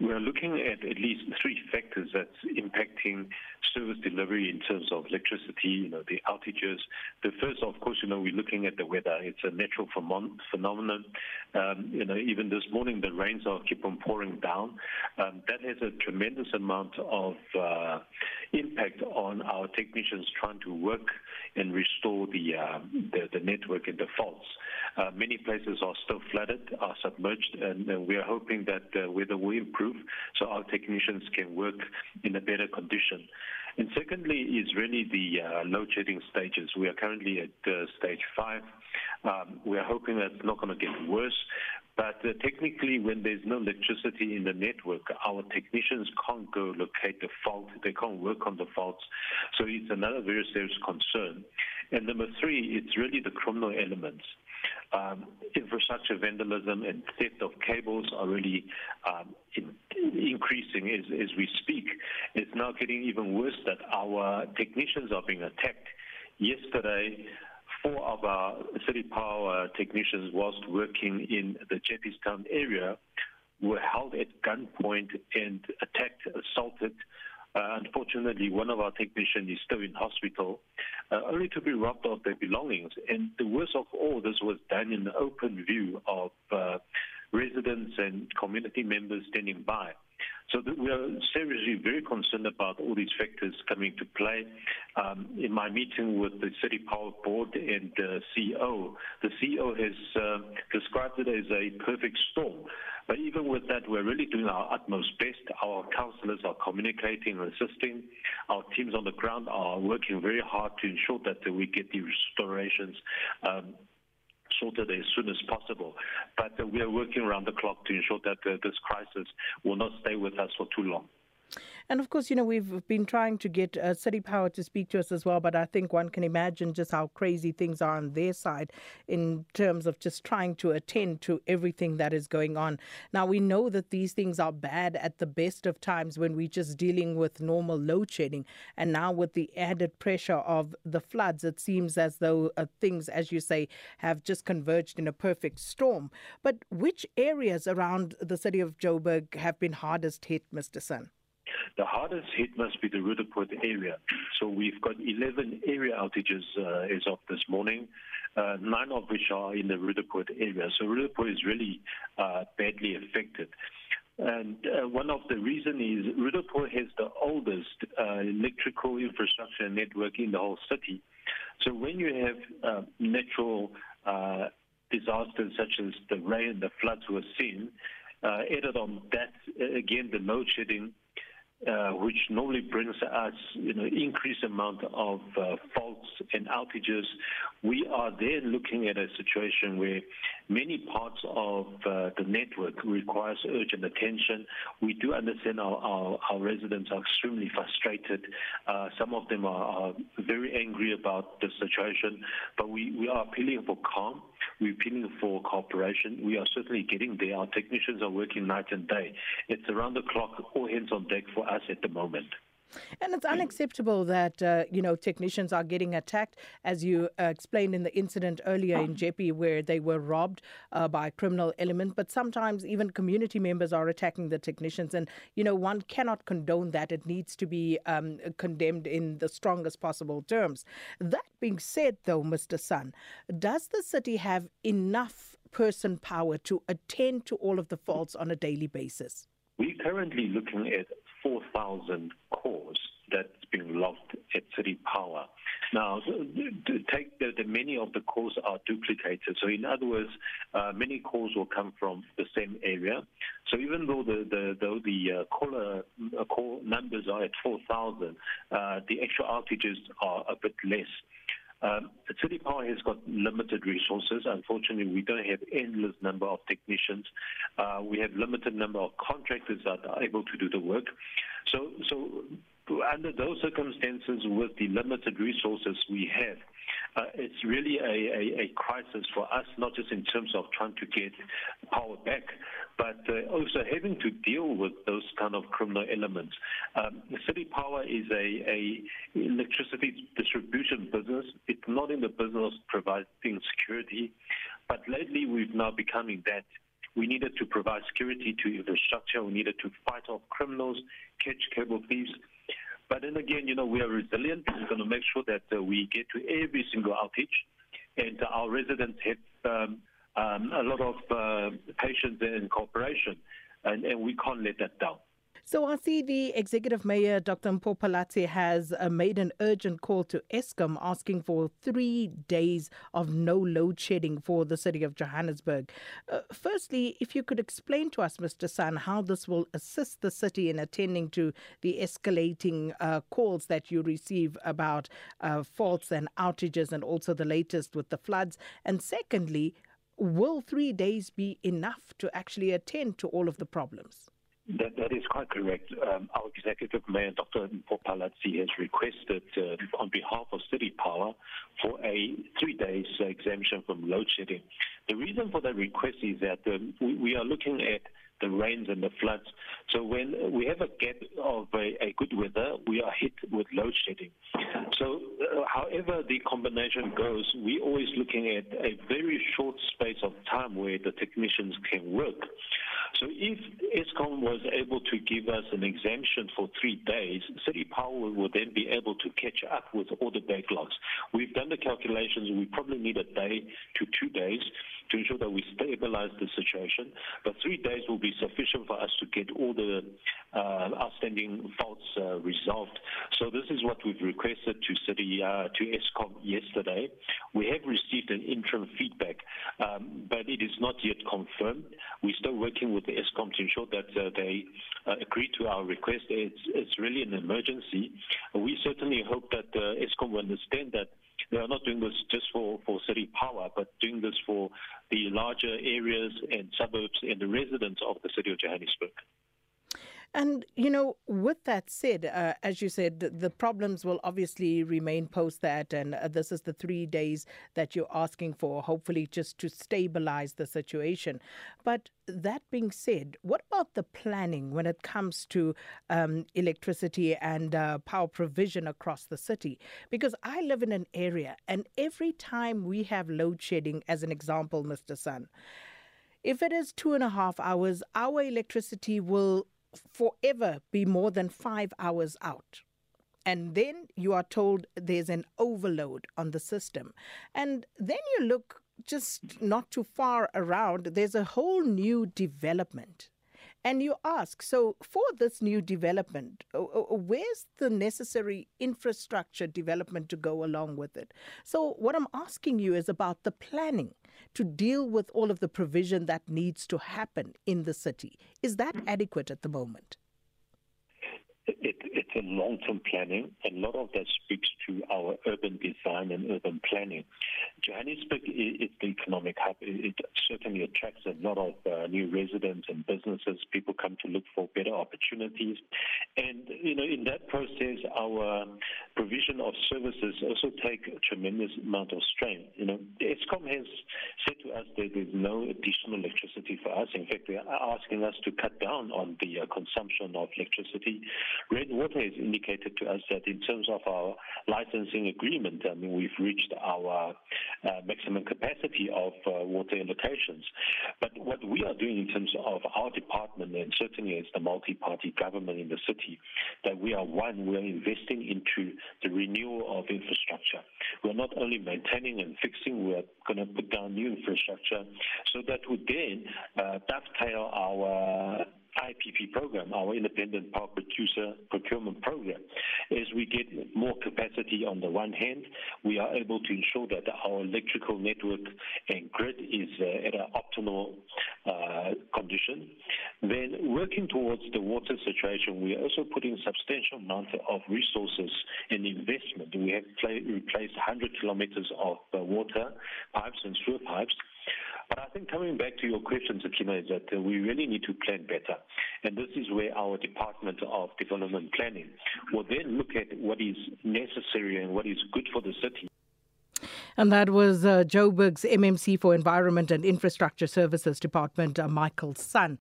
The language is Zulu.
we are looking at at least three factors that's impacting service delivery in terms of electricity, you know, the outages. The first, of course, you know, we're looking at the weather. It's a natural phenomenon. Um, you know, even this morning, the rains are keep on pouring down. Um, that has a tremendous amount of uh, impact on our technicians trying to work and restore the, uh, the, the network and the faults. Uh, many places are still flooded, are submerged, and uh, we are hoping that the weather will improve so our technicians can work in a better condition. And secondly is really the uh, load shedding stages. We are currently at uh, stage five. Um, we are hoping that it's not going to get worse. But uh, technically, when there's no electricity in the network, our technicians can't go locate the fault. They can't work on the faults. So it's another very serious concern. And number three, it's really the criminal elements. Um, infrastructure vandalism and theft of cables are really um, in, increasing as, as we speak. It's now getting even worse that our technicians are being attacked. Yesterday, four of our city power technicians, whilst working in the Jeppes area, were held at gunpoint and attacked, assaulted. Uh, unfortunately, one of our technicians is still in hospital, uh, only to be robbed of their belongings. And the worst of all, this was done in the open view of uh, residents and community members standing by. So we are seriously very concerned about all these factors coming to play. Um, in my meeting with the City Power Board and the CEO, the CEO has uh, described it as a perfect storm. But even with that, we're really doing our utmost best. Our councillors are communicating and assisting. Our teams on the ground are working very hard to ensure that we get the restorations um, sorted as soon as possible. But uh, we are working around the clock to ensure that uh, this crisis will not stay with us for too long. And of course, you know, we've been trying to get uh, City Power to speak to us as well, but I think one can imagine just how crazy things are on their side in terms of just trying to attend to everything that is going on. Now, we know that these things are bad at the best of times when we're just dealing with normal load shedding. And now, with the added pressure of the floods, it seems as though uh, things, as you say, have just converged in a perfect storm. But which areas around the city of Joburg have been hardest hit, Mr. Sun? The hardest hit must be the Roodepoort area. So we've got 11 area outages uh, as of this morning, uh, nine of which are in the Roodepoort area. So Roodepoort is really uh, badly affected. And uh, one of the reasons is Roodepoort has the oldest uh, electrical infrastructure network in the whole city. So when you have uh, natural uh, disasters such as the rain, the floods we're seeing, uh, added on that, again, the load shedding, uh, which normally brings us, you know, increased amount of uh, faults and outages. We are then looking at a situation where many parts of uh, the network requires urgent attention. We do understand our, our, our residents are extremely frustrated. Uh, some of them are, are very angry about the situation, but we, we are appealing for calm. We're appealing for cooperation. We are certainly getting there. Our technicians are working night and day. It's around the clock, all hands on deck for us at the moment. And it's unacceptable that uh, you know technicians are getting attacked, as you uh, explained in the incident earlier in Jeppe, where they were robbed uh, by a criminal element. But sometimes even community members are attacking the technicians, and you know one cannot condone that. It needs to be um, condemned in the strongest possible terms. That being said, though, Mr. Sun, does the city have enough person power to attend to all of the faults on a daily basis? We're currently looking at 4,000 cores that's being logged at City Power. Now, take the, the many of the cores are duplicated. So, in other words, uh, many cores will come from the same area. So, even though the the though the uh, caller uh, call numbers are at 4,000, uh, the actual outages are a bit less. Um, City Power has got limited resources. Unfortunately, we don't have endless number of technicians. Uh, we have limited number of contractors that are able to do the work. So, so under those circumstances, with the limited resources we have, uh, it's really a, a, a crisis for us, not just in terms of trying to get power back, but uh, also having to deal with those kind of criminal elements. Um, City Power is a, a electricity distribution business. It's not in the business of providing security, but lately we've now becoming that We needed to provide security to infrastructure. We needed to fight off criminals, catch cable thieves. But then again, you know, we are resilient. We're going to make sure that uh, we get to every single outage, and our residents have um, um, a lot of uh, patience and cooperation, and, and we can't let that down. So I see the Executive Mayor, Dr. Mpho has uh, made an urgent call to Eskom asking for three days of no load shedding for the city of Johannesburg. Uh, firstly, if you could explain to us, Mr. San, how this will assist the city in attending to the escalating uh, calls that you receive about uh, faults and outages and also the latest with the floods. And secondly, will three days be enough to actually attend to all of the problems? That, that is quite correct. Um, our executive mayor, Dr. Mpho has requested uh, on behalf of City Power for a three days uh, exemption from load shedding. The reason for that request is that um, we, we are looking at the rains and the floods. So when we have a gap of a, a good weather, we are hit with load shedding. So uh, however the combination goes, we're always looking at a very short space of time where the technicians can work. So if ESCOM was able to give us an exemption for three days, City Power will then be able to catch up with all the backlogs. We've done the calculations. We probably need a day to two days to ensure that we stabilize the situation. But three days will be sufficient for us to get all the uh, outstanding faults uh, resolved. So this is what we've requested to City uh, to ESCOM yesterday. We have received an interim feedback, um, but it is not yet confirmed. We're still working with the ESCOM to ensure that uh, they uh, agree to our request. It's, it's really an emergency. We certainly hope that uh, ESCOM will understand that they are not doing this just for, for city power, but doing this for the larger areas and suburbs and the residents of the city of Johannesburg. And, you know, with that said, uh, as you said, the, the, problems will obviously remain post that. And uh, this is the three days that you're asking for, hopefully just to stabilize the situation. But that being said, what about the planning when it comes to um, electricity and uh, power provision across the city? Because I live in an area, and every time we have load shedding, as an example, Mr. Sun, if it is two and a half hours, our electricity will forever be more than five hours out. And then you are told there's an overload on the system. And then you look just not too far around, there's a whole new development. And you ask, so for this new development, where's the necessary infrastructure development to go along with it? So, what I'm asking you is about the planning to deal with all of the provision that needs to happen in the city. Is that adequate at the moment? It, it's a long-term planning, and a lot of that speaks to our urban design and urban planning. Johannesburg is the economic hub. It certainly attracts a lot of uh, new residents and businesses. People come to look for better opportunities, and you know, in that process, our provision of services also take a tremendous amount of strain. You know, Eskom has said to us that there's no additional electricity for us. In fact, they are asking us to cut down on the uh, consumption of electricity. Red Water has indicated to us that in terms of our licensing agreement, I mean, we've reached our uh, maximum capacity of uh, water allocations. But what we are doing in terms of our department, and certainly as the multi-party government in the city, that we are one, we are investing into the renewal of infrastructure. We're not only maintaining and fixing, we're going to put down new infrastructure so that would then uh, dovetail our IPP program, our independent power producer procurement program, as we get more capacity on the one hand, we are able to ensure that our electrical network and grid is uh, at an optimal uh, condition. Then working towards the water situation, we are also putting substantial amount of resources and investment. We have replaced 100 kilometers of uh, water pipes and sewer pipes coming back to your question, Sakina, is that uh, we really need to plan better. And this is where our Department of Development Planning will then look at what is necessary and what is good for the city. And that was uh, Joburg's MMC for Environment and Infrastructure Services Department, uh, Michael Sun.